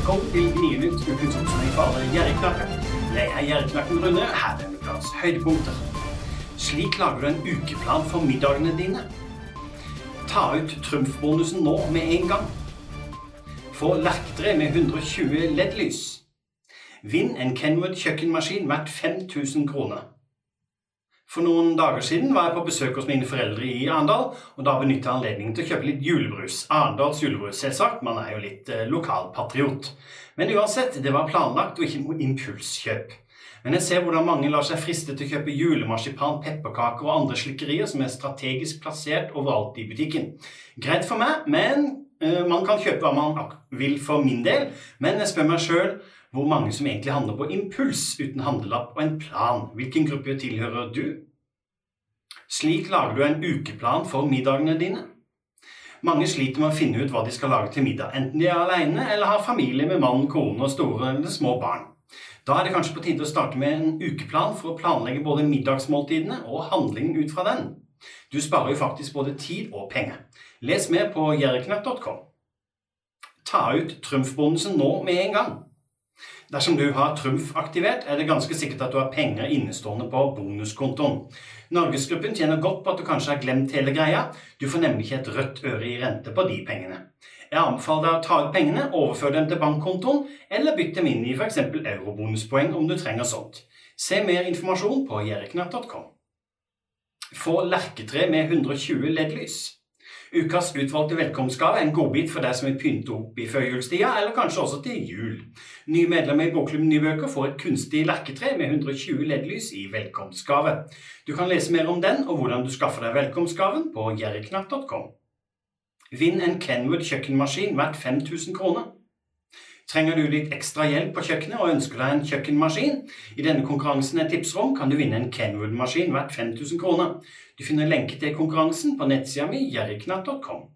Velkommen til Gnienytt, ukens oppsummering for alle gjerrigknakker. Jeg er gjerrigknakken Rune. Her er ukas høydepunkter. Slik lager du en ukeplan for middagene dine. Ta ut trumfbonusen nå med en gang. Få lerketre med 120 LED-lys. Vinn en Kenwood kjøkkenmaskin verdt 5000 kroner. For noen dager siden var jeg på besøk hos mine foreldre i Arendal, og da benyttet jeg anledningen til å kjøpe litt julebrus. Arendals julebrus, selvsagt. Man er jo litt eh, lokalpatriot. Men uansett, det var planlagt og ikke noe impulskjøp. Men jeg ser hvordan mange lar seg friste til å kjøpe julemarsipan, pepperkaker og andre slikkerier som er strategisk plassert overalt i butikken. Greit for meg, men eh, man kan kjøpe hva man vil for min del. Men jeg spør meg sjøl hvor mange som egentlig handler på impuls uten handlelapp og en plan. Hvilken gruppe tilhører du? Slik lager du en ukeplan for middagene dine. Mange sliter med å finne ut hva de skal lage til middag, enten de er alene eller har familie med mann, kone og store eller små barn. Da er det kanskje på tide å starte med en ukeplan for å planlegge både middagsmåltidene og handlingen ut fra den. Du sparer jo faktisk både tid og penger. Les mer på gjerreknapp.com. Ta ut trumfbonusen nå med en gang. Dersom du har Trumf aktivert, er det ganske sikkert at du har penger innestående på bonuskontoen. Norgesgruppen tjener godt på at du kanskje har glemt hele greia. Du får nemlig ikke et rødt øre i rente på de pengene. Jeg anbefaler deg å ta ut pengene, overføre dem til bankkontoen, eller bytte dem inn i f.eks. eurobonuspoeng om du trenger sånt. Se mer informasjon på jerreknapp.com. Få lerketre med 120 LED-lys. Ukas utvalgte velkomstgave er en godbit for deg som vil pynte opp i førjulstida, eller kanskje også til jul. Nye medlemmer i Bokklubben Nybøker får et kunstig lerketre med 120 LED-lys i velkomstgave. Du kan lese mer om den og hvordan du skaffer deg velkomstgaven på jerriknapp.com. Vinn en Kenwood kjøkkenmaskin verdt 5000 kroner. Trenger du litt ekstra hjelp på kjøkkenet og ønsker deg en kjøkkenmaskin? I denne konkurransen et tipsrom kan du vinne en Kenwood-maskin verdt 5000 kroner. Du finner lenke til konkurransen på nettsida mi jerriknapp.com.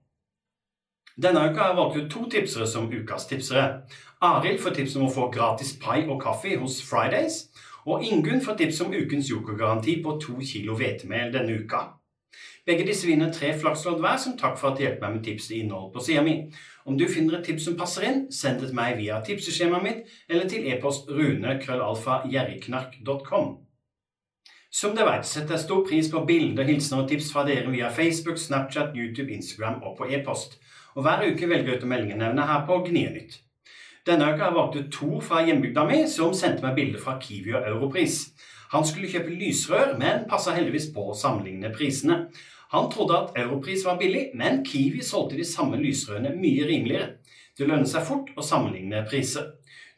Denne uka har jeg valgt ut to tipsere som ukas tipsere. Arild får tips om å få gratis pai og kaffe hos Fridays, og Ingunn får tips om ukens jokergaranti på to kilo hvetemel denne uka. Begge disse vinner tre flakslodd hver som takk for at de hjelper meg med tips til innhold på sida mi. Om du finner et tips som passer inn, send det til meg via tipseskjemaet mitt eller til e-post rune.krøllalfa.gjerriknark.com. Som dere vet, setter jeg stor pris på bilder, hilsener og tips fra dere via Facebook, Snapchat, YouTube, Instagram og på e-post. Og hver uke velger jeg ut å meldingenevne her på Gnienytt. Denne uka har jeg valgt ut to fra hjembygda mi som sendte meg bilder fra Kiwi og Europris. Han skulle kjøpe lysrør, men passa heldigvis på å sammenligne prisene. Han trodde at Europris var billig, men Kiwi solgte de samme lysrørene mye rimeligere. Det lønner seg fort å sammenligne priser.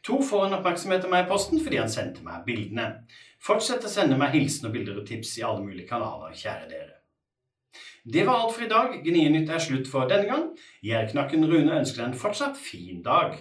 To får en oppmerksomhet av meg i posten fordi han sendte meg bildene. Fortsett å sende meg hilsen og bilder og tips i alle mulige kanaler, kjære dere. Det var alt for i dag. Gnienytt er slutt for denne gang. Gjærknakken Rune ønsker deg en fortsatt fin dag.